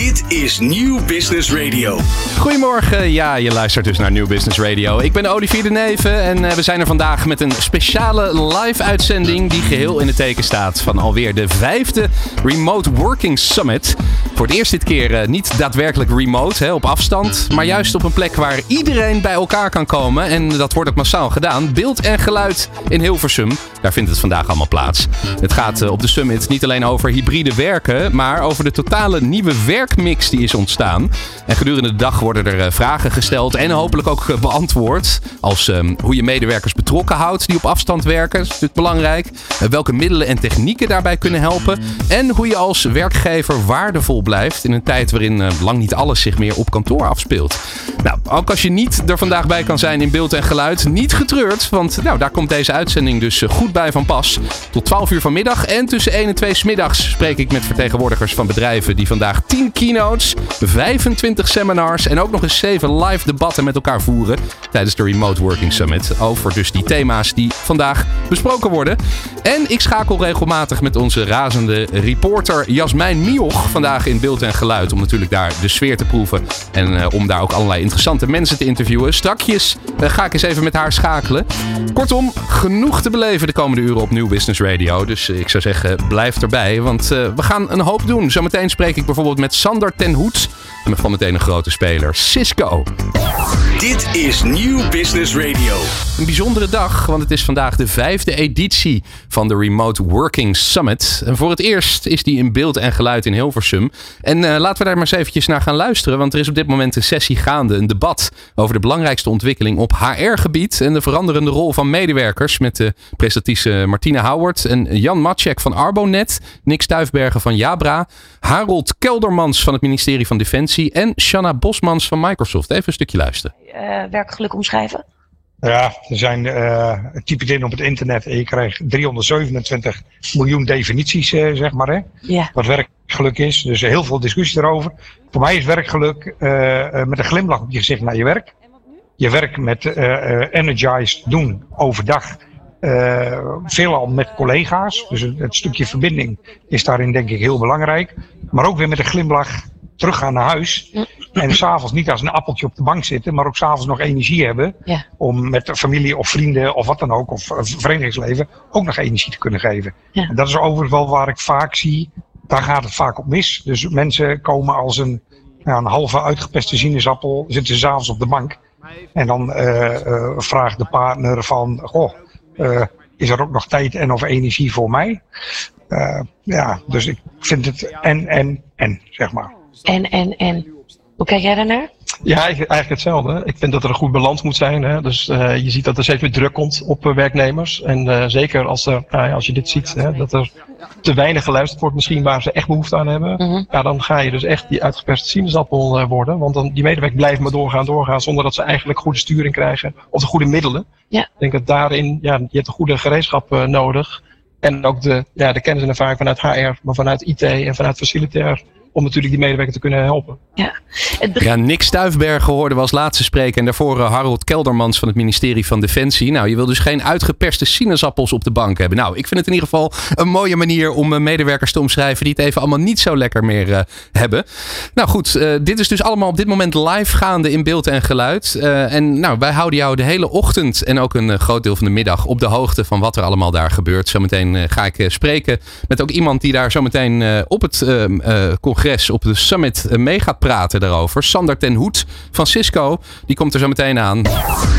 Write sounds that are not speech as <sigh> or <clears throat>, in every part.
Dit is Nieuw Business Radio. Goedemorgen, ja, je luistert dus naar Nieuw Business Radio. Ik ben Olivier de Neven en eh, we zijn er vandaag met een speciale live-uitzending die geheel in het teken staat van alweer de vijfde Remote Working Summit. Voor het eerst dit keer eh, niet daadwerkelijk remote, hè, op afstand, maar juist op een plek waar iedereen bij elkaar kan komen. En dat wordt ook massaal gedaan. Beeld en geluid in Hilversum, daar vindt het vandaag allemaal plaats. Het gaat eh, op de summit niet alleen over hybride werken, maar over de totale nieuwe werkmix die is ontstaan. En gedurende de dag worden er eh, vragen gesteld en hopelijk ook eh, beantwoord. Als ehm, hoe je medewerkers betrokken houdt die op afstand werken, dat is belangrijk. Eh, welke middelen en technieken daarbij kunnen helpen. En hoe je als werkgever waardevol blijft in een tijd waarin lang niet alles zich meer op kantoor afspeelt. Nou, ook als je niet er vandaag bij kan zijn in beeld en geluid, niet getreurd. Want nou, daar komt deze uitzending dus goed bij van pas. Tot 12 uur vanmiddag en tussen 1 en 2 smiddags spreek ik met vertegenwoordigers van bedrijven die vandaag 10 keynotes, 25 seminars en ook nog eens 7 live debatten met elkaar voeren tijdens de Remote Working Summit. Over dus die thema's die vandaag besproken worden. En ik schakel regelmatig met onze razende reporter Jasmijn Mioch vandaag in beeld en geluid. Om natuurlijk daar de sfeer te proeven en uh, om daar ook allerlei interessante mensen te interviewen. Strakjes uh, ga ik eens even met haar schakelen. Kortom, genoeg te beleven de komende uren op Nieuw Business Radio. Dus uh, ik zou zeggen, blijf erbij, want we gaan een hoop doen. Zometeen spreek ik bijvoorbeeld met Sander ten Hoed. En van meteen een grote speler, Cisco. Dit is Nieuw Business Radio. Een bijzondere dag, want het is vandaag de vijfde editie van de Remote Working Summit. En voor het eerst is die in beeld en geluid in Hilversum. En uh, laten we daar maar eens eventjes naar gaan luisteren, want er is op dit moment een sessie gaande, een debat over de belangrijkste ontwikkeling op HR-gebied en de veranderende rol van medewerkers met de prestatrice Martina Howard en Jan Matschek van Arbonet, Nick Stuifbergen van Jabra, Harold Keldermans van het ministerie van Defensie en Shanna Bosmans van Microsoft. Even een stukje luisteren. Uh, werkgeluk omschrijven? Ja, er zijn, uh, typ het in op het internet en je krijgt 327 miljoen definities, uh, zeg maar, hè, wat werkgeluk is. Dus heel veel discussie erover. Voor mij is werkgeluk uh, met een glimlach op je gezicht naar je werk. Je werk met energized doen overdag. veelal met collega's. Dus het, het stukje verbinding is daarin denk ik heel belangrijk. Maar ook weer met een glimlach teruggaan naar huis. En <clears throat> s'avonds niet als een appeltje op de bank zitten, maar ook s'avonds nog energie hebben. Ja. Om met de familie of vrienden of wat dan ook, of verenigingsleven, ook nog energie te kunnen geven. Ja. En dat is overigens wel waar ik vaak zie, daar gaat het vaak op mis. Dus mensen komen als een, ja, een halve uitgepeste sinaasappel, zitten ze s'avonds op de bank. En dan uh, uh, vraagt de partner van, goh, uh, is er ook nog tijd en of energie voor mij? ja, dus ik vind het en, en, en, zeg maar. En, en, en. Hoe kijk jij daarnaar? Ja, eigenlijk hetzelfde. Ik vind dat er een goed balans moet zijn. Hè. Dus uh, je ziet dat er steeds meer druk komt op uh, werknemers. En uh, zeker als, er, nou als je dit ziet, hè, dat er te weinig geluisterd wordt misschien waar ze echt behoefte aan hebben. -hmm. Ja, dan ga je dus echt die uitgeperste sinaasappel worden. Want dan, die medewerkers blijven maar doorgaan, doorgaan. Zonder dat ze eigenlijk goede sturing krijgen. Of de goede middelen. Ja. Ik denk dat daarin, ja, je hebt een goede gereedschap nodig. En ook de, ja, de kennis en ervaring vanuit HR, maar vanuit IT en vanuit facilitair om natuurlijk die medewerker te kunnen helpen. Ja, het ja Nick Stuifbergen hoorde we als laatste spreken. En daarvoor uh, Harold Keldermans van het ministerie van Defensie. Nou, je wil dus geen uitgeperste sinaasappels op de bank hebben. Nou, ik vind het in ieder geval een mooie manier om uh, medewerkers te omschrijven die het even allemaal niet zo lekker meer uh, hebben. Nou goed, dit is dus allemaal op dit moment live gaande in beeld en geluid. en nou, wij houden jou de hele ochtend en ook een groot deel van de middag op de hoogte van wat er allemaal daar gebeurt. Zometeen ga ik spreken met ook iemand die daar zometeen op het congres, op de summit mee gaat praten daarover. Sander ten Hoed van Cisco, die komt er zo meteen aan.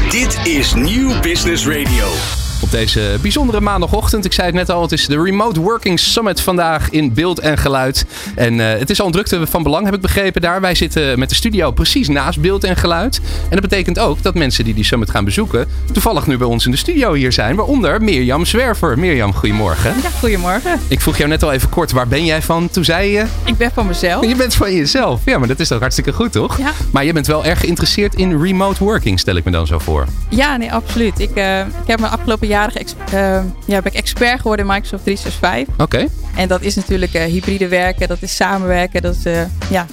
Dit is Nieuw Business Radio. Op deze bijzondere maandagochtend. Ik zei het net al, het is de Remote Working Summit vandaag in beeld en geluid. En uh, het is al een drukte van belang, heb ik begrepen daar. Wij zitten met de studio precies naast beeld en geluid. En dat betekent ook dat mensen die die summit gaan bezoeken... toevallig nu bij ons in de studio hier zijn. Waaronder Mirjam Zwerver. Mirjam, goedemorgen. Ja, goedemorgen. Ik vroeg jou net al even kort, waar ben jij van? Toen zei je... Ik ben van mezelf. Je bent van jezelf. Ja, maar dat is toch hartstikke goed, toch? Ja. Maar je bent wel erg geïnteresseerd in remote working, stel ik me dan zo voor. Ja, nee, absoluut. Ik, uh, ik heb mijn afgelopen jaren uh, ja, ben ik expert geworden in Microsoft 365. Oké. Okay. En dat is natuurlijk uh, hybride werken, dat is samenwerken, dat is uh, ja,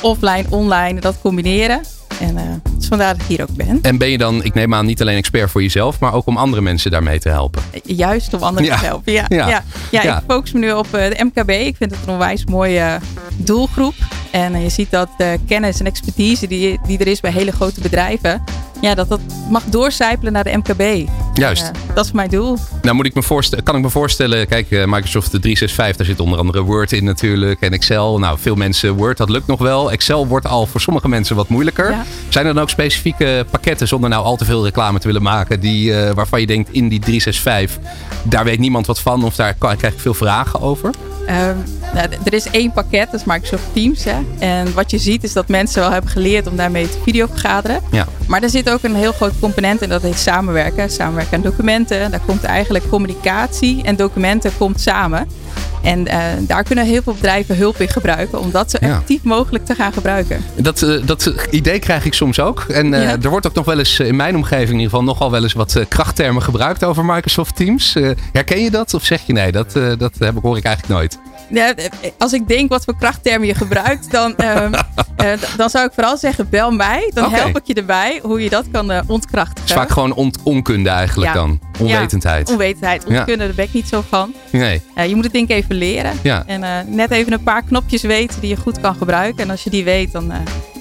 offline, online, dat combineren. En dus vandaar dat ik hier ook ben. En ben je dan, ik neem aan, niet alleen expert voor jezelf, maar ook om andere mensen daarmee te helpen? Juist om anderen Ja. te helpen, ja. Ja. ja. ja. Ja. ik focus me nu op de MKB. Ik vind het een onwijs mooie doelgroep. En je ziet dat de kennis en expertise die, die er is bij hele grote bedrijven, ja, dat dat mag doorcijpelen naar de MKB. Juist. dat is mijn doel. Nou moet ik me voorstellen, kan ik me voorstellen, kijk, eh, Microsoft 365, daar zit onder andere Word in natuurlijk en Excel. Nou, veel mensen Word, dat lukt nog wel. Excel wordt al voor sommige mensen wat moeilijker. Zijn er dan ook specifieke pakketten, zonder nou al te veel reclame te willen maken, die, uh, waarvan je denkt in die 365, daar weet niemand wat van of daar krijg ik veel vragen over? Um, nou, er is één pakket, dat is Microsoft Teams. Hè. En wat je ziet is dat mensen wel hebben geleerd om daarmee te videovergaderen. Ja. Maar er zit ook een heel groot component in dat heet samenwerken. Samenwerken aan documenten. Daar komt eigenlijk communicatie en documenten komt samen. En uh, daar kunnen heel veel bedrijven hulp in gebruiken om dat zo effectief mogelijk te gaan gebruiken. Dat, uh, dat idee krijg ik soms ook. En uh, ja. er wordt ook nog wel eens in mijn omgeving in ieder geval nogal wel eens wat krachttermen gebruikt over Microsoft Teams. herken je dat of zeg je nee, dat, dat heb ik, hoor ik eigenlijk nooit? Ja, als ik denk wat voor krachttermen je gebruikt, dan, <laughs> uh, uh, dan zou ik vooral zeggen: bel mij. Dan okay. help ik je erbij hoe je dat kan uh, ontkrachten. Het is vaak gewoon on onkunde eigenlijk ja. dan. Onwetendheid. Ja, onwetendheid. Onkunde, ja. daar ben ik niet zo van. Nee. je moet het denk ik even leren. En net even een paar knopjes weten die je goed kan gebruiken. En als je die weet, dan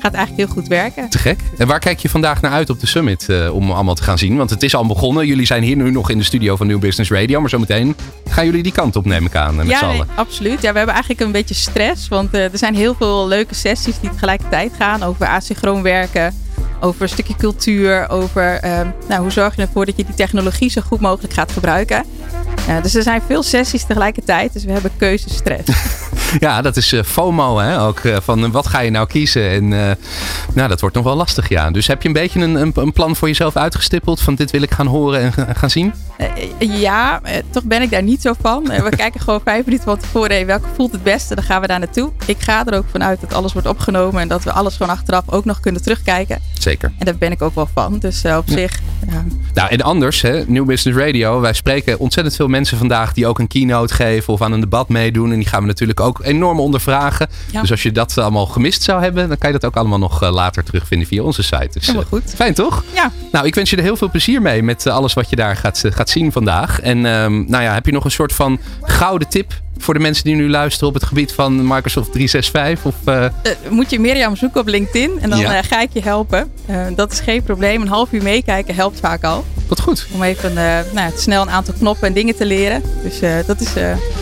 gaat eigenlijk heel goed werken. Te gek. En waar kijk je vandaag naar uit op de summit om allemaal te gaan zien? Want het is al begonnen. Jullie zijn hier nu nog in de studio van New Business Radio. Maar zometeen gaan jullie die kant op, neem ik aan, met ja, z'n allen. Absoluut. Ja, we hebben eigenlijk een beetje stress. Want uh, er zijn heel veel leuke sessies die tegelijkertijd gaan over asynchroon werken. Over een stukje cultuur. Over uh, nou, hoe zorg je ervoor dat je die technologie zo goed mogelijk gaat gebruiken. Dus er zijn veel sessies tegelijkertijd. Dus we hebben keuzestress. <laughs> ja, dat is uh, FOMO hè? ook. van wat ga je nou kiezen? En nou, dat wordt nog wel lastig, ja. Dus heb je een beetje een, een, plan voor jezelf uitgestippeld? Van dit wil ik gaan horen en gaan zien? ja, toch ben ik daar niet zo van. we <laughs> kijken gewoon vijf minuten van tevoren. Hey, welke voelt het beste? Dan gaan we daar naartoe. Ik ga er ook vanuit dat alles wordt opgenomen. En dat we alles gewoon achteraf ook nog kunnen terugkijken. Zeker. En daar ben ik ook wel van. Dus op ja. zich. Ja. Nou, en anders, hè, New Business Radio. Wij spreken ontzettend veel mensen vandaag die ook een keynote geven of aan een debat meedoen. En die gaan we natuurlijk ook enorm ondervragen. Ja. Dus als je dat allemaal gemist zou hebben, dan kan je dat ook allemaal nog uh, later terugvinden via onze site. Dus, Helemaal goed. Fijn toch? Ja. Nou, ik wens je er heel veel plezier mee met uh, alles wat je daar gaat, gaat zien vandaag. En um, nou ja, heb je nog een soort van gouden tip voor de mensen die nu luisteren op het gebied van Microsoft 365? Of, uh... Uh, moet je Mirjam zoeken op LinkedIn en dan ja. uh, ga ik je helpen. dat is geen probleem. Een half uur meekijken helpt vaak al. Wat goed. Om even nou, snel een aantal knoppen en dingen te leren. Dus dat is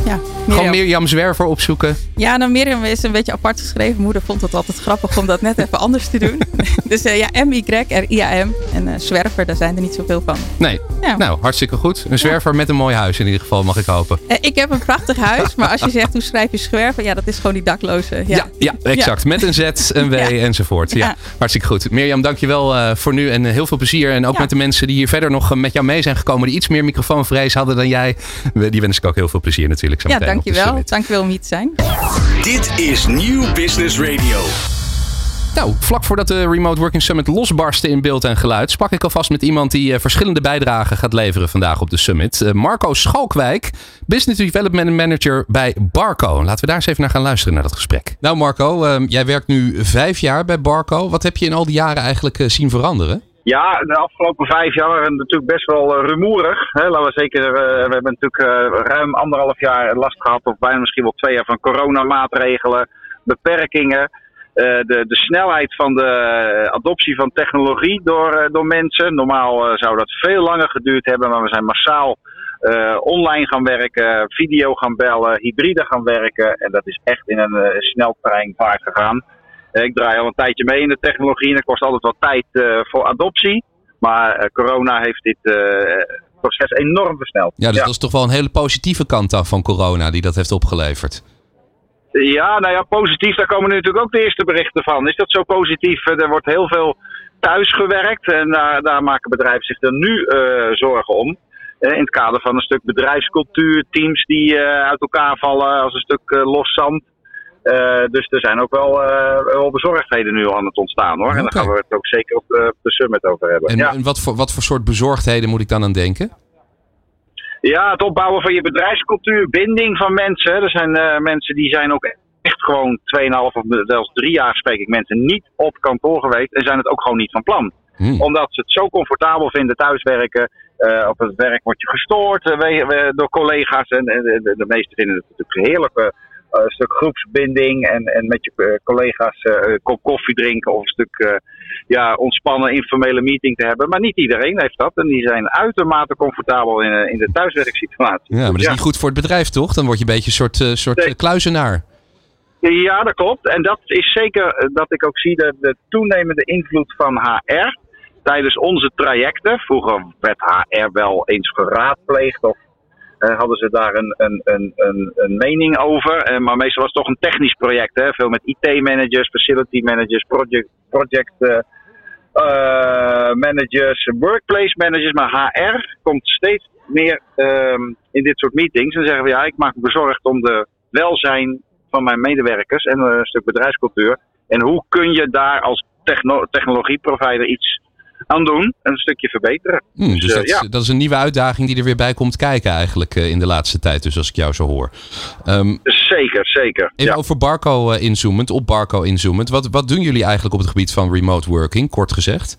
ja. Mirjam. Gewoon Mirjam Zwerver opzoeken. Ja, nou Mirjam is een beetje apart geschreven. Moeder vond het altijd grappig om dat net even anders te doen. <laughs> dus ja, M-Y-R-I-A-M. En Zwerver, daar zijn er niet zoveel van. Nee. Ja. Nou, hartstikke goed. Een zwerver ja. met een mooi huis in ieder geval, mag ik hopen. ik heb een prachtig huis. Maar als je zegt hoe schrijf je zwerver, ja, dat is gewoon die dakloze. Ja, ja, ja exact. Ja. Met een Z, een W <laughs> enzovoort. Ja. hartstikke goed. Mirjam, dankjewel uh, voor nu en uh, heel veel plezier. En ook met de mensen die hier verder nog uh, met jou mee zijn gekomen, die iets meer microfoonvrees hadden dan jij. Die wens ik ook heel veel plezier natuurlijk. Zo ja, dankjewel. Dankjewel om hier te zijn. Dit is Nieuw Business Radio. Nou, vlak voordat de Remote Working Summit losbarstte in beeld en geluid, sprak ik alvast met iemand die uh, verschillende bijdragen gaat leveren vandaag op de summit. Uh, Marco Schalkwijk, Business Development Manager bij Barco. Laten we daar eens even naar gaan luisteren naar dat gesprek. Nou Marco, uh, jij werkt nu vijf jaar bij Barco. Wat heb je in al die jaren eigenlijk zien veranderen? Ja, de afgelopen vijf jaar waren natuurlijk best wel rumoerig. Hè. Laten we zeker, we hebben natuurlijk ruim anderhalf jaar last gehad, of bijna misschien wel twee jaar van coronamaatregelen, beperkingen. Uh, de, de snelheid van de adoptie van technologie door, uh, door mensen. Normaal uh, zou dat veel langer geduurd hebben, maar we zijn massaal online gaan werken, video gaan bellen, hybride gaan werken. En dat is echt in een sneltreinvaart gegaan. ik draai al een tijdje mee in de technologie en het kost altijd wat tijd voor adoptie. Maar corona heeft dit proces enorm versneld. Ja, dus ja. dat is toch wel een hele positieve kant af van corona die dat heeft opgeleverd. Ja, nou ja, positief, daar komen nu natuurlijk ook de eerste berichten van. Is dat zo positief? Er wordt heel veel thuis gewerkt en daar, daar maken bedrijven zich er nu uh, zorgen om. Uh, in het kader van een stuk bedrijfscultuur, teams die uh, uit elkaar vallen als een stuk los zand. dus er zijn ook wel, wel bezorgdheden nu al aan het ontstaan hoor. Okay. En daar gaan we het ook zeker op de, op de summit over hebben. En, ja. en wat, voor, wat voor soort bezorgdheden moet ik dan aan denken? Ja, het opbouwen van je bedrijfscultuur, binding van mensen. Er zijn uh, mensen die zijn ook echt gewoon 2,5 of zelfs 3 jaar spreek ik mensen niet op kantoor geweest en zijn het ook gewoon niet van plan. Hmm. Omdat ze het zo comfortabel vinden thuiswerken. Uh, op het werk word je gestoord uh, door collega's. En de, de, de meesten vinden het natuurlijk heerlijk een stuk groepsbinding en, en met je eh, collega's eh, een kop koffie drinken of een stuk eh, ja, ontspannen informele meeting te hebben. Maar niet iedereen heeft dat en die zijn uitermate comfortabel in, eh, in de thuiswerksituatie. Ja, maar dat is niet goed voor het bedrijf, toch? Dan word je een beetje een soort, eh, soort Nee. eh, kluizenaar. Ja, dat klopt. En dat is zeker eh, dat ik ook zie de, de toenemende invloed van HR tijdens onze trajecten. Vroeger werd HR wel eens geraadpleegd of eh, hadden ze daar een, een, een, een, een mening over. Eh, maar meestal was het toch een technisch project. Hè? Veel met IT-managers, facility managers, project, project eh, eh, managers, workplace managers. Maar HR komt steeds meer ehm, in dit soort meetings. En zeggen we ja, ik maak me bezorgd om de welzijn van mijn medewerkers en eh, een stuk bedrijfscultuur. En hoe kun je daar als techno technologieprovider iets aan doen? Een stukje verbeteren. Hm, dus eh, dat, is, ja. dat is een nieuwe uitdaging die er weer bij komt kijken eigenlijk eh, in de laatste tijd. Dus als ik jou zo hoor. Ehm, Zeker, zeker. even Ja. over Barco eh, inzoomend, op Barco inzoomend. Wat, wat doen jullie eigenlijk op het gebied van remote working, kort gezegd?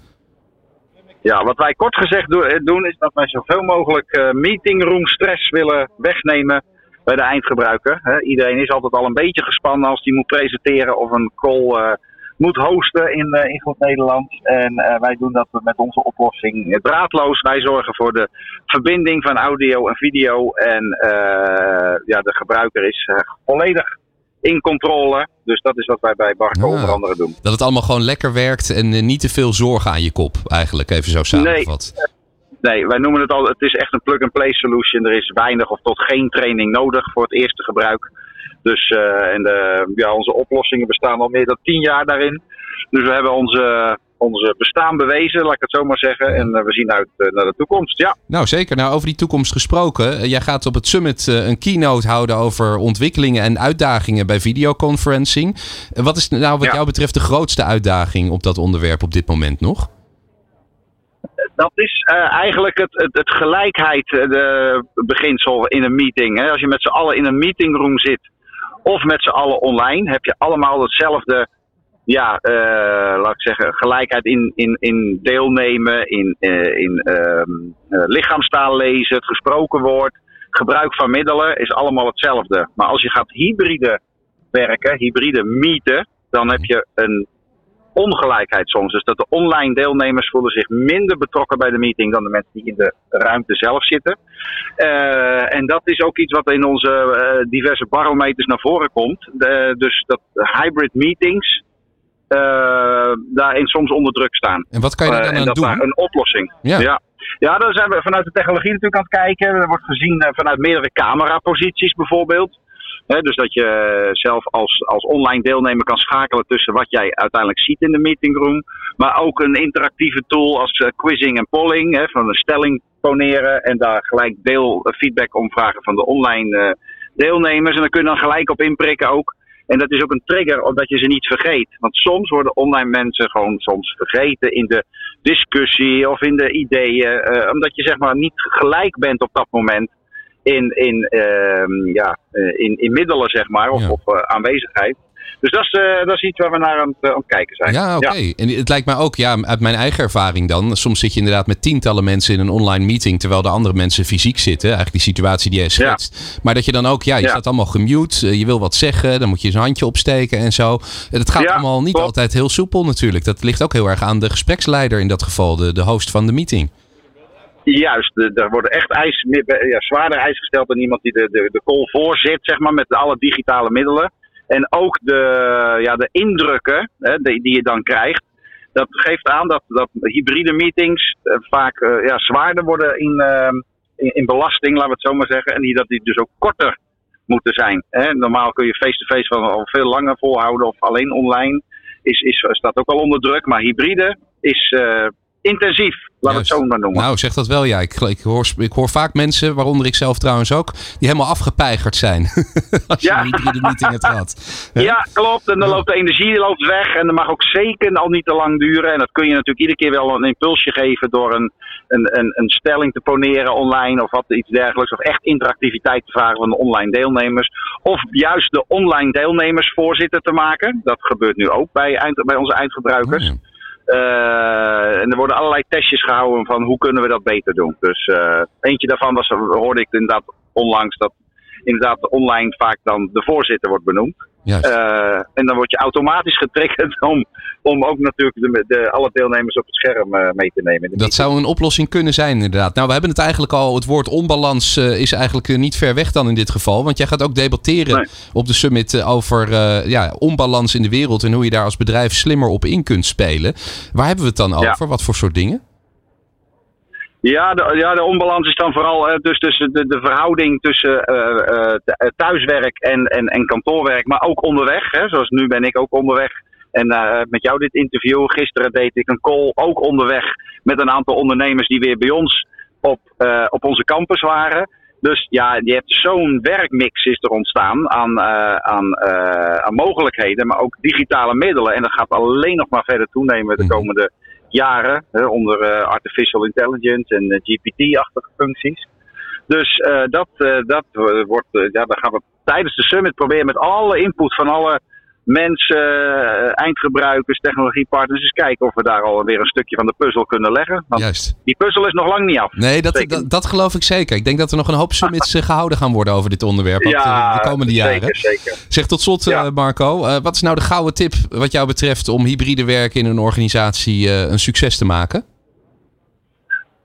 ja, wat wij kort gezegd do- doen is dat wij zoveel mogelijk meetingroom stress willen wegnemen bij de eindgebruiker. Iedereen is altijd al een beetje gespannen als die moet presenteren of een call moet hosten in, eh, in goed Nederland. En eh, wij doen dat met onze oplossing draadloos. Wij zorgen voor de verbinding van audio en video. En eh, ja, de gebruiker is volledig in controle. Dus dat is wat wij bij Barco Ah. onder andere doen. Dat het allemaal gewoon lekker werkt en niet te veel zorgen aan je kop, eigenlijk even zo samengevat. Nee, wij noemen het al, het is echt een plug-and-play solution. Er is weinig of tot geen training nodig voor het eerste gebruik. Dus eh, en de, ja, onze oplossingen bestaan al meer dan tien jaar daarin. Dus we hebben onze, onze bestaan bewezen, laat ik het zo maar zeggen. En eh, we zien uit eh, naar de toekomst. Ja, Nou, zeker. Nou, over die toekomst gesproken. eh, jij gaat op het summit eh, een keynote houden over ontwikkelingen en uitdagingen bij videoconferencing. Eh, wat is nou wat Ja. jou betreft de grootste uitdaging op dat onderwerp op dit moment nog? Dat is eh, eigenlijk het, het, het eh, beginsel in een meeting. Hè. Als je met z'n allen in een meetingroom zit of met z'n allen online, heb je allemaal hetzelfde, ja, eh, laat ik zeggen, gelijkheid in, in, in deelnemen, in, eh, in ehm, eh, lichaamstaal lezen, het gesproken woord, gebruik van middelen is allemaal hetzelfde. Maar als je gaat hybride werken, hybride meeten, dan heb je een ongelijkheid soms. Dus dat de online deelnemers voelen zich minder betrokken bij de meeting dan de mensen die in de ruimte zelf zitten. Eh, en dat is ook iets wat in onze eh, diverse barometers naar voren komt. De- dus dat hybrid meetings eh, daarin soms onder druk staan. En wat kan je daar dan en aan dat doen? daar een oplossing. Ja. Ja. ja. daar zijn we vanuit de technologie natuurlijk aan het kijken. Er wordt gezien vanuit meerdere cameraposities bijvoorbeeld. Dus dat je zelf als, als online deelnemer kan schakelen tussen wat jij uiteindelijk ziet in de meetingroom. Maar ook een interactieve tool als eh, quizzing en polling. Van een stelling poneren en daar gelijk deel eh, feedback om vragen van de online eh, deelnemers. En daar kun je dan gelijk op inprikken ook. En dat is ook een trigger omdat je ze niet vergeet. Want soms worden online mensen gewoon soms vergeten in de discussie of in de ideeën. eh, omdat je zeg maar niet gelijk bent op dat moment in, in, ehm, ja, eh, in, in middelen, zeg maar, of, Ja. of eh, aanwezigheid. Dus dat is, eh, dat is iets waar we naar aan het, aan het kijken zijn. Ja, oké. En het lijkt mij ook, ja, uit mijn eigen ervaring dan. Soms zit je inderdaad met tientallen mensen in een online meeting. terwijl de andere mensen fysiek zitten. Eigenlijk die situatie die jij schetst. Maar dat je dan ook, ja, je staat allemaal gemute. Je wil wat zeggen. Dan moet je eens een handje opsteken en zo. En Het gaat allemaal niet klopt. altijd heel soepel natuurlijk. Dat ligt ook heel erg aan de gespreksleider in dat geval. De, de host van de meeting. Juist, de- er worden echt meer- ja, zwaarder eisen gesteld dan iemand die de, de, de call voorzit, zeg maar, met alle digitale middelen. En ook de, ja, de indrukken hè, die, die je dan krijgt. Dat geeft aan dat, dat hybride meetings eh, vaak eh, ja, zwaarder worden in, eh, in, in belasting, laten we het zo maar zeggen. En die, dat die dus ook korter moeten zijn. Hè. Normaal kun je face-to-face wel al veel langer volhouden of alleen online. Is, is, staat ook al onder druk. Maar hybride is eh, intensief, we het zo maar noemen. Nou, zeg dat wel, ja. Ik, ik, hoor, ik hoor vaak mensen, waaronder ik zelf trouwens ook. die helemaal afgepeigerd zijn. <laughs> Als je Ja. een hybride meeting hebt gehad. <laughs> Ja, klopt. En dan loopt de energie loopt weg. En dat mag ook zeker al niet te lang duren. En dat kun je natuurlijk iedere keer wel een impulsje geven door een, een, een, een stelling te poneren online of wat iets dergelijks. Of echt interactiviteit te vragen van de online deelnemers. Of juist de online deelnemers voorzitter te maken. Dat gebeurt nu ook bij, eind, bij onze eindgebruikers. Oh, ja. Eh, en er worden allerlei testjes gehouden van hoe kunnen we dat beter doen. Dus eh, eentje daarvan was, hoorde ik inderdaad onlangs dat inderdaad online vaak dan de voorzitter wordt benoemd. Eh, en dan word je automatisch getriggerd om, om ook natuurlijk de, de, alle deelnemers op het scherm eh, mee te nemen. Dat zou een oplossing kunnen zijn, inderdaad. Nou, we hebben het eigenlijk al. Het woord onbalans eh, is eigenlijk niet ver weg dan in dit geval. Want jij gaat ook debatteren Nee. op de summit over ja, onbalans in de wereld. En hoe je daar als bedrijf slimmer op in kunt spelen. Waar hebben we het dan Ja. over? Wat voor soort dingen? Ja, de, ja, de onbalans is dan vooral eh, dus tussen de, de verhouding tussen eh, eh, eh, thuiswerk en, en, en kantoorwerk, maar ook onderweg. Hè, zoals nu ben ik ook onderweg. En met jou dit interview. Gisteren deed ik een call ook onderweg met een aantal ondernemers die weer bij ons op, op onze campus waren. Dus ja, je hebt zo'n werkmix is er ontstaan aan, aan, aan mogelijkheden, maar ook digitale middelen. En dat gaat alleen nog maar verder toenemen de Mhm. komende jaren hè, onder eh, artificial intelligence en eh, GPT-achtige functies. Dus eh, dat, dat wordt, ja, dan gaan we tijdens de summit proberen met alle input van alle mensen, eh, eindgebruikers, technologiepartners, eens kijken of we daar alweer een stukje van de puzzel kunnen leggen. Want Juist. die puzzel is nog lang niet af. Nee, dat, dat, dat geloof ik zeker. Ik denk dat er nog een hoop summits eh, gehouden gaan worden over dit onderwerp eh, de komende jaren. Zeker, zeker. Zeg tot slot, Ja. Marco. wat is nou de gouden tip wat jou betreft om hybride werken in een organisatie een succes te maken?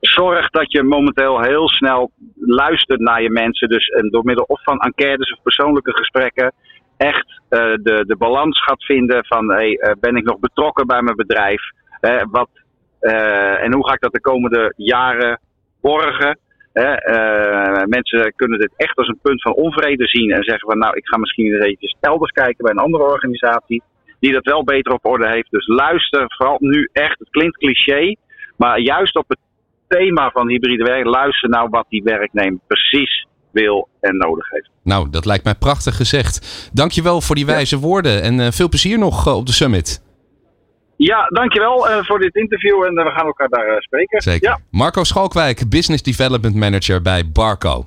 Zorg dat je momenteel heel snel luistert naar je mensen. Dus en door middel of van enquêtes of persoonlijke gesprekken echt eh, de, de balans gaat vinden van hey, eh, ben ik nog betrokken bij mijn bedrijf? Eh, wat, en hoe ga ik dat de komende jaren borgen? Mensen kunnen dit echt als een punt van onvrede zien en zeggen van nou ik ga misschien eens eventjes elders kijken bij een andere organisatie die dat wel beter op orde heeft. Dus luister vooral nu echt, het klinkt cliché, maar juist op het thema van hybride werk, luister nou wat die werknemer precies wil en nodig heeft. Nou, dat lijkt mij prachtig gezegd. Dankjewel voor die wijze woorden en eh, veel plezier nog eh, op de summit. Ja, dankjewel eh, voor dit interview en we gaan elkaar daar spreken. Zeker. Ja. Marco Schalkwijk, Business Development Manager bij Barco.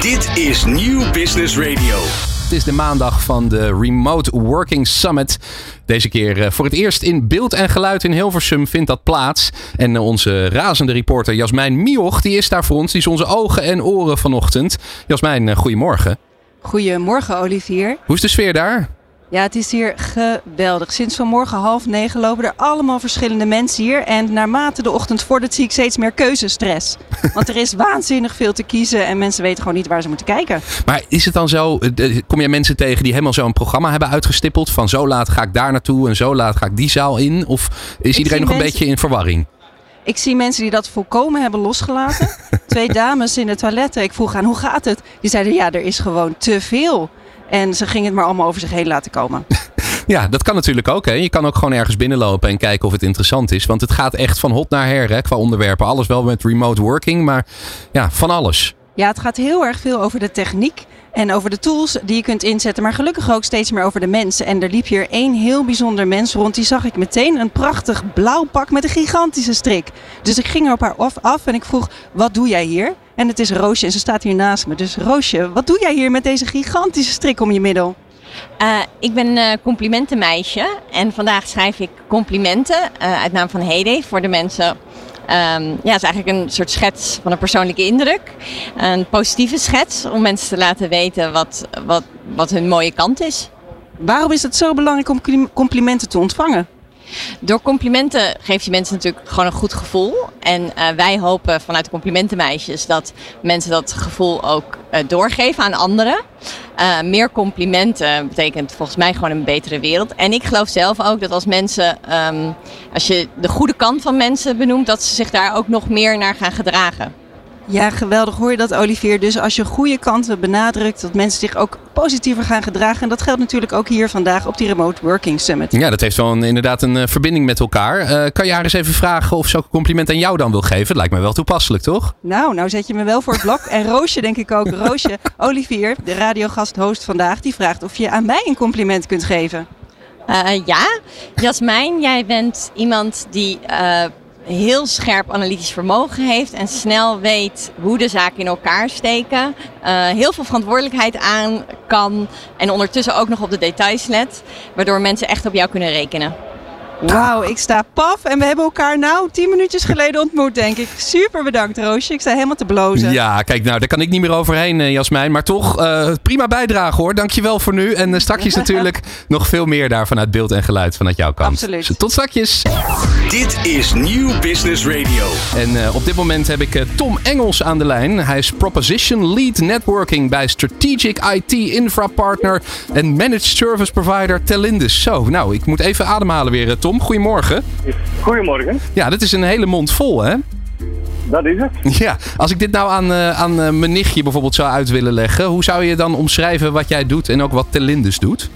Dit is Nieuw Business Radio. Het is de maandag van de Remote Working Summit. Deze keer eh, voor het eerst in beeld en geluid in Hilversum vindt dat plaats. En eh, onze razende reporter Jasmijn Mioch, die is daar voor ons. Die is onze ogen en oren vanochtend. Jasmijn, eh, goedemorgen. Goedemorgen, Olivier. Hoe is de sfeer daar? Ja, het is hier geweldig. Sinds vanmorgen half negen lopen er allemaal verschillende mensen hier. En naarmate de ochtend vordert zie ik steeds meer keuzestress. <laughs> Want er is waanzinnig veel te kiezen en mensen weten gewoon niet waar ze moeten kijken. Maar is het dan zo, eh, kom jij mensen tegen die helemaal zo'n programma hebben uitgestippeld? Van zo laat ga ik daar naartoe en zo laat ga ik die zaal in? Of is iedereen nog een beetje in verwarring? Ik zie mensen die dat volkomen hebben losgelaten. <laughs> Twee dames in de toiletten. Ik vroeg aan hoe gaat het? Die zeiden ja, er is gewoon te veel. En ze gingen het maar allemaal over zich heen laten komen. <laughs> Ja, dat kan natuurlijk ook. Hè. Je kan ook gewoon ergens binnenlopen en kijken of het interessant is. Want het gaat echt van hot naar her hè, qua onderwerpen. Alles wel met remote working, maar ja, van alles. Ja, het gaat heel erg veel over de techniek en over de tools die je kunt inzetten. Maar gelukkig ook steeds meer over de mensen. En er liep hier één heel bijzonder mens rond. Die zag ik meteen een prachtig blauw pak met een gigantische strik. Dus ik ging er op haar af en ik vroeg, wat doe jij hier? En het is Roosje en ze staat hier naast me. Dus Roosje, wat doe jij hier met deze gigantische strik om je middel? Uh, ik ben uh, complimentenmeisje en vandaag schrijf ik complimenten uh, uit naam van Heyday voor de mensen. Um, ja, het is eigenlijk een soort schets van een persoonlijke indruk. Een positieve schets om mensen te laten weten wat, wat, wat hun mooie kant is. Waarom is het zo belangrijk om complimenten te ontvangen? Door complimenten geef je mensen natuurlijk gewoon een goed gevoel. En uh, wij hopen vanuit complimentenmeisjes dat mensen dat gevoel ook uh, doorgeven aan anderen. Uh, meer complimenten betekent volgens mij gewoon een betere wereld. En ik geloof zelf ook dat als mensen, um, als je de goede kant van mensen benoemt, dat ze zich daar ook nog meer naar gaan gedragen. Ja, geweldig hoor je dat, Olivier. Dus als je goede kanten benadrukt, dat mensen zich ook positiever gaan gedragen. En dat geldt natuurlijk ook hier vandaag op die Remote Working Summit. Ja, dat heeft wel een, inderdaad een uh, verbinding met elkaar. Uh, kan je haar eens even vragen of ze ook een compliment aan jou dan wil geven? Lijkt me wel toepasselijk, toch? Nou, nou zet je me wel voor het blok. En Roosje denk ik ook. Roosje, <laughs> Olivier, de radiogast-host vandaag, die vraagt of je aan mij een compliment kunt geven. Uh, ja, Jasmijn, jij bent iemand die uh, heel scherp analytisch vermogen heeft en snel weet hoe de zaken in elkaar steken. Uh, heel veel verantwoordelijkheid aan kan en ondertussen ook nog op de details let, waardoor mensen echt op jou kunnen rekenen. Wauw, ik sta paf en we hebben elkaar nou tien minuutjes geleden ontmoet, denk ik. Super bedankt, Roosje. Ik sta helemaal te blozen. Ja, kijk, nou, daar kan ik niet meer overheen, eh, Jasmijn. Maar toch, eh, prima bijdrage hoor. Dankjewel voor nu. En uh, straks <laughs> natuurlijk nog veel meer daar vanuit beeld en geluid vanuit jouw kant. Absoluut. Dus tot straks. Dit is Nieuw Business Radio. En op dit moment heb ik Tom Engels aan de lijn. Hij is Proposition Lead Networking bij Strategic IT Infra Partner en Managed Service Provider Telindus. Zo, nou, ik moet even ademhalen weer, Tom. Goedemorgen. Goedemorgen. Ja, dit is een hele mond vol, hè? Dat is het. Ja, als ik dit nou aan, uh, aan uh, mijn nichtje bijvoorbeeld zou uit willen leggen, hoe zou je dan omschrijven wat jij doet en ook wat Telindus doet?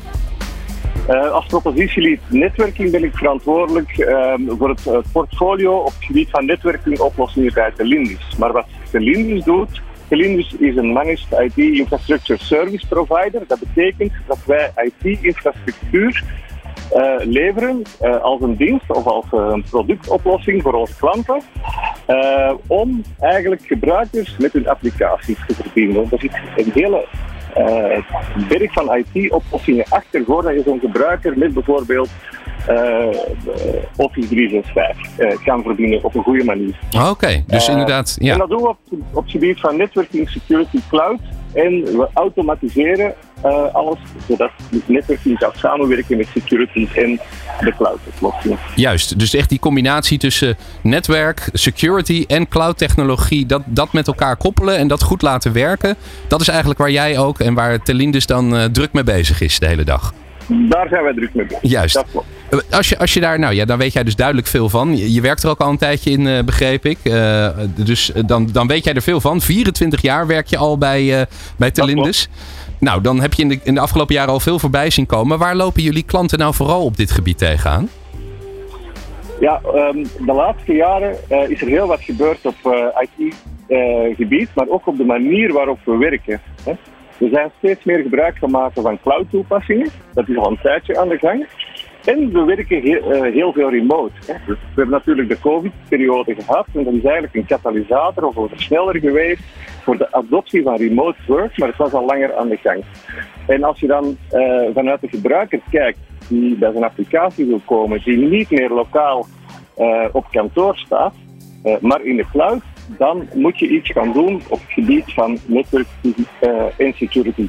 Uh, als propositielead netwerking ben ik verantwoordelijk ehm, voor het portfolio op het gebied van netwerkingoplossingen bij Telindus. Maar wat Telindus doet, Telindus is een managed IT infrastructure service provider. Dat betekent dat wij IT-infrastructuur uh, leveren uh, als een dienst of als uh, een productoplossing voor onze klanten. om eigenlijk gebruikers met hun applicaties te verbinden. Er zit een hele berg van IT-oplossingen achter voordat je zo'n gebruiker met bijvoorbeeld Office 365 kan verbinden op een goede manier. Oké, dus inderdaad. Ja. En dat doen we op, op het gebied van networking, security, cloud. En we automatiseren uh, alles zodat het netwerking kan samenwerken met security en de cloud oplossingen. Juist, dus echt die combinatie tussen netwerk, security en cloud technologie, dat, dat met elkaar koppelen en dat goed laten werken. Dat is eigenlijk waar jij ook en waar Telindus dan uh, druk mee bezig is de hele dag. Daar zijn wij druk mee bezig. Juist. Dat klopt. Als je, als je daar, nou ja, dan weet jij dus duidelijk veel van. Je, je werkt er ook al een tijdje in, uh, begreep ik. Uh, dus dan, dan weet jij er veel van. 24 jaar werk je al bij, uh, bij Telindus. Nou, dan heb je in de, in de afgelopen jaren al veel voorbij zien komen. Waar lopen jullie klanten nou vooral op dit gebied tegenaan? Ja, um, de laatste jaren is er heel wat gebeurd op IT-gebied, maar ook op de manier waarop we werken. Hè. We zijn steeds meer gebruik gaan maken van cloud-toepassingen. Dat is al een tijdje aan de gang. En we werken heel veel remote. Hè. We hebben natuurlijk de COVID-periode gehad en dat is eigenlijk een katalysator of een versneller geweest voor de adoptie van remote work, maar het was al langer aan de gang. En als je dan uh, vanuit de gebruiker kijkt die bij zijn applicatie wil komen, die niet meer lokaal uh, op kantoor staat, maar in de cloud, dan moet je iets gaan doen op het gebied van netwerk en security.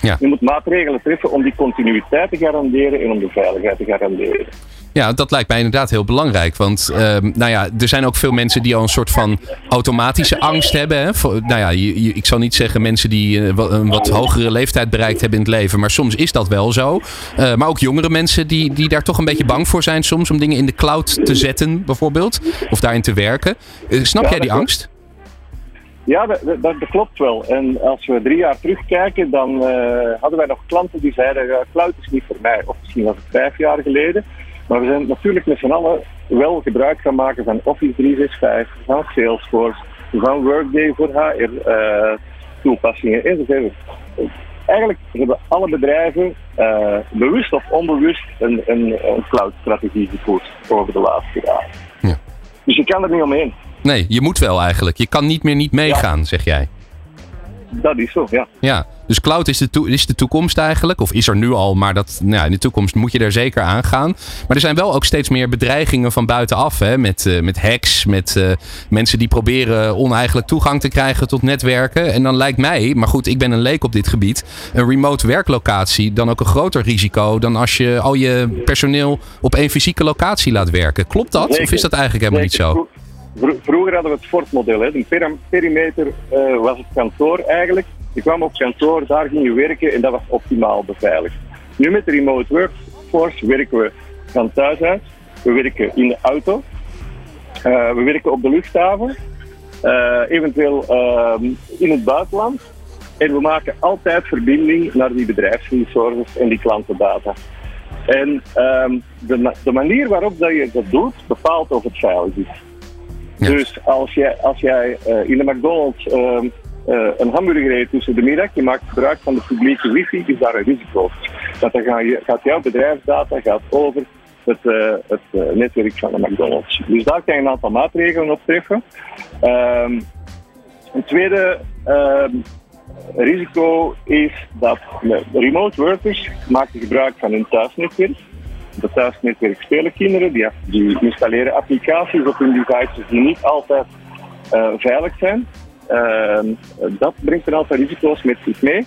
Ja. Je moet maatregelen treffen om die continuïteit te garanderen en om de veiligheid te garanderen. Ja, dat lijkt mij inderdaad heel belangrijk. Want uh, nou ja, er zijn ook veel mensen die al een soort van automatische angst hebben. Hè? Voor, nou ja, je, je, ik zal niet zeggen mensen die uh, een wat hogere leeftijd bereikt hebben in het leven. Maar soms is dat wel zo. Uh, maar ook jongere mensen die, die daar toch een beetje bang voor zijn soms. Om dingen in de cloud te zetten bijvoorbeeld. Of daarin te werken. snap Ja, jij die angst? Ja, dat, dat, dat klopt wel. En als we drie jaar terugkijken, dan hadden wij nog klanten die zeiden: cloud is niet voor mij. Of misschien was het vijf jaar geleden. Maar we zijn natuurlijk met z'n allen wel gebruik gaan maken van Office 365, van Salesforce, van Workday voor HR-toepassingen uh, enzovoort. Eigenlijk hebben alle bedrijven uh, bewust of onbewust een, een, een cloud-strategie gevoerd over de laatste jaren. Ja. Dus je kan er niet omheen. Nee, je moet wel eigenlijk. Je kan niet meer niet meegaan, ja. zeg jij. Dat is zo, ja. Ja, dus cloud is de, is de toekomst eigenlijk. Of is er nu al, maar dat, nou ja, in de toekomst moet je er zeker aan gaan. Maar er zijn wel ook steeds meer bedreigingen van buitenaf. Hè? Met, uh, met hacks, met uh, mensen die proberen oneigenlijk toegang te krijgen tot netwerken. En dan lijkt mij, maar goed, ik ben een leek op dit gebied. Een remote werklocatie dan ook een groter risico dan als je al je personeel op één fysieke locatie laat werken. Klopt dat? Zeker. Of is dat eigenlijk helemaal Zeker. niet zo? Vroeger hadden we het Ford-model. De per perimeter uh, was het kantoor eigenlijk. Je kwam op kantoor, daar ging je werken en dat was optimaal beveiligd. Nu met de remote workforce werken we van thuis uit. We werken in de auto. Uh, we werken op de luchthaven. Uh, eventueel in het buitenland. En we maken altijd verbinding naar die bedrijfsresources en die klantendata. En um, de, de, manier waarop dat je dat doet, bepaalt of het veilig is. Ja. Dus als jij, als jij uh, in de McDonald's uh, een hamburger eet tussen de middag, je maakt gebruik van de publieke wifi, is daar een risico. Want dan gaat jouw bedrijfsdata gaat over het, het netwerk van de McDonald's. Dus daar kan je een aantal maatregelen op treffen. Um, een tweede um, risico is dat remote workers maken gebruik van hun thuisnetwerk. het thuisnetwerk spelen kinderen, die, die installeren applicaties op hun devices die niet altijd eh, veilig zijn. Ehm, dat brengt een aantal risico's met zich mee.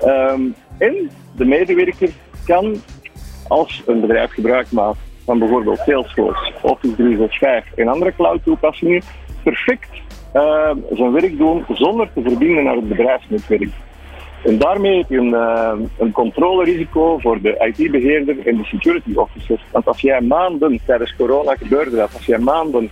Ehm, en de medewerker kan, als een bedrijf gebruik maakt van bijvoorbeeld Salesforce, Office 365 en andere cloud toepassingen, perfect ehm, zijn werk doen zonder te verbinden naar het bedrijfsnetwerk. En daarmee heb je een, een controlerisico voor de IT-beheerder en de security officer. Want als jij maanden, tijdens corona gebeurde dat, als jij maanden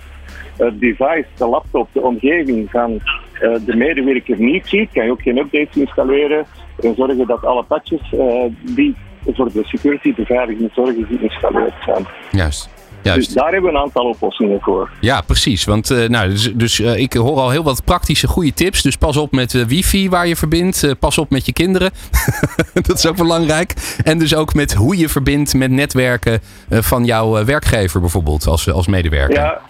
het device, de laptop, de omgeving van de medewerker niet ziet, kan je ook geen updates installeren en zorgen dat alle patches uh, die voor de security beveiliging zorgen geïnstalleerd zijn. Juist. Dus daar hebben we een aantal oplossingen voor. Ja, precies. Want uh, nou, dus, dus uh, ik hoor al heel wat praktische goede tips. Dus pas op met uh, wifi waar je verbindt. pas op met je kinderen. <laughs> dat is ook belangrijk. En dus ook met hoe je verbindt met netwerken van jouw werkgever bijvoorbeeld als, als medewerker. Ja,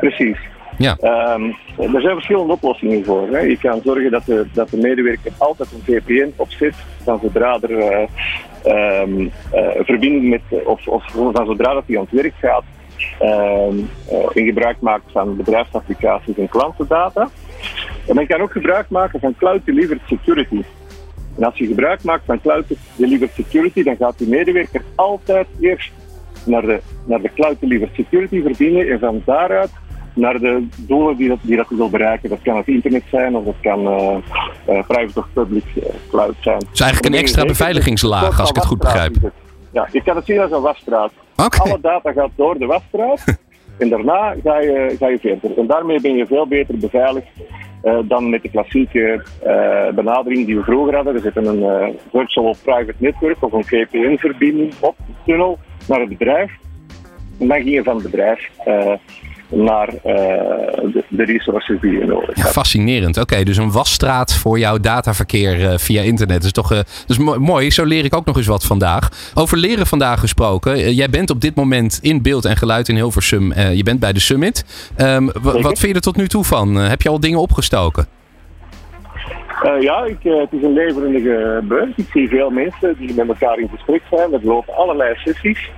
precies. Ja. Um, er zijn verschillende oplossingen voor. Hè. Je kan zorgen dat de, dat de medewerker altijd een VPN opzet. Dan zodra er uh, um, uh, verbinding met, of, of van zodra dat hij aan het werk gaat, um, in gebruik maakt van bedrijfsapplicaties en klantendata. En men kan ook gebruik maken van Cloud Delivered Security. En als je gebruik maakt van Cloud Delivered Security, dan gaat die medewerker altijd eerst naar de, naar de Cloud Delivered Security verbinden en van daaruit naar de doelen die dat, die dat wil bereiken. Dat kan het internet zijn of dat kan uh, uh, private of public uh, cloud zijn. Dus eigenlijk een extra beveiligingslaag, als ik het goed begrijp. Ja, je kan het zien als een wasstraat. Okay. Alle data gaat door de wasstraat <laughs> en daarna ga je, ga je verder. En daarmee ben je veel beter beveiligd dan met de klassieke benadering die we vroeger hadden. We zetten een virtual private network of een VPN-verbinding op de tunnel naar het bedrijf. En dan ging je van het bedrijf naar uh, de, de, resources die je nodig hebt. Fascinerend. Oké, okay, dus een wasstraat voor jouw dataverkeer uh, via internet. Dat is toch uh, is mooi. Zo leer ik ook nog eens wat vandaag. Over leren vandaag gesproken. jij bent op dit moment in beeld en geluid in Hilversum. je bent bij de Summit. Um, wat vind je er tot nu toe van? heb je al dingen opgestoken? ja, ik, het is een levendige beurs. Ik zie veel mensen die met elkaar in gesprek zijn. Er lopen allerlei sessies.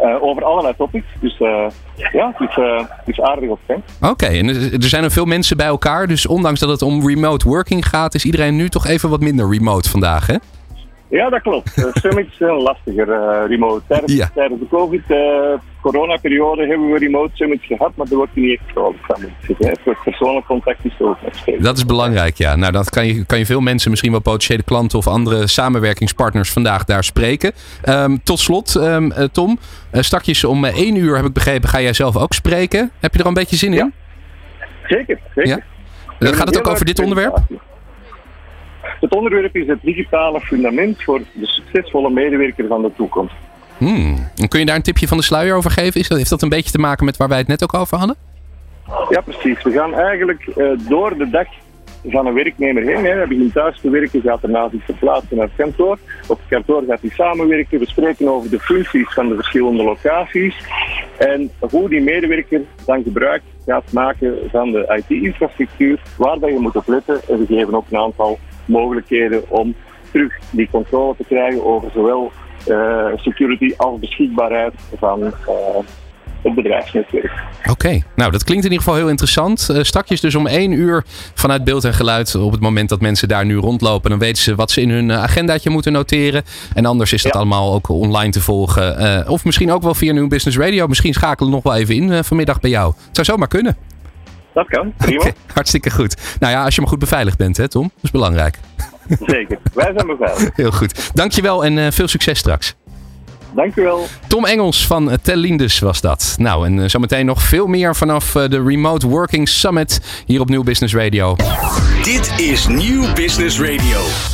Uh, over allerlei topics. Dus uh, ja, het is, uh, het is aardig op hè. Oké, okay, en er zijn er veel mensen bij elkaar. Dus ondanks dat het om remote working gaat, is iedereen nu toch even wat minder remote vandaag, hè? Ja, dat klopt. <laughs> Summits zijn lastiger remote. Tijdens, ja. tijdens de COVID-coronaperiode hebben we remote summits gehad, maar er wordt niet echt vrolijk van. Het persoonlijk contact is ook nog. Dat is belangrijk, ja. Nou, dan kan je, kan je veel mensen, misschien wel potentiële klanten of andere samenwerkingspartners vandaag daar spreken. Um, tot slot, um, uh, Tom, stakjes om één uur heb ik begrepen, ga jij zelf ook spreken. Heb je er al een beetje zin in? Ja. Zeker, zeker. Ja? Dan gaat het ook over dit onderwerp? Het onderwerp is het digitale fundament voor de succesvolle medewerker van de toekomst. Hmm. Kun je daar een tipje van de sluier over geven? Is dat, heeft dat een beetje te maken met waar wij het net ook over hadden? Ja, precies. We gaan eigenlijk uh, door de dag van een werknemer heen. Hè. Hij begint thuis te werken, gaat daarna zich verplaatsen naar het kantoor. Op het kantoor gaat hij samenwerken. We spreken over de functies van de verschillende locaties. En hoe die medewerker dan gebruik gaat maken van de IT-infrastructuur, waar dat je moet op letten. En we geven ook een aantal mogelijkheden om terug die controle te krijgen over zowel security als beschikbaarheid van uh, het bedrijfsnetwerk. Oké, okay. nou dat klinkt in ieder geval heel interessant. Uh, stakjes dus om één uur vanuit beeld en geluid. Op het moment dat mensen daar nu rondlopen, dan weten ze wat ze in hun agendaatje moeten noteren. En anders is dat ja. allemaal ook online te volgen. Uh, of misschien ook wel via New Business Radio. Misschien schakelen we nog wel even in uh, vanmiddag bij jou. Het zou zomaar kunnen. Dat kan, prima. Okay, <laughs> hartstikke goed. Nou ja, als je maar goed beveiligd bent, hè Tom? Dat is belangrijk. <laughs> Zeker, wij zijn beveiligd. Heel goed. Dankjewel en uh, veel succes straks. Dankjewel. Tom Engels van uh, Tellindus was dat. Nou, en uh, zometeen nog veel meer vanaf de Remote Working Summit hier op Nieuw Business Radio. Dit is Nieuw Business Radio.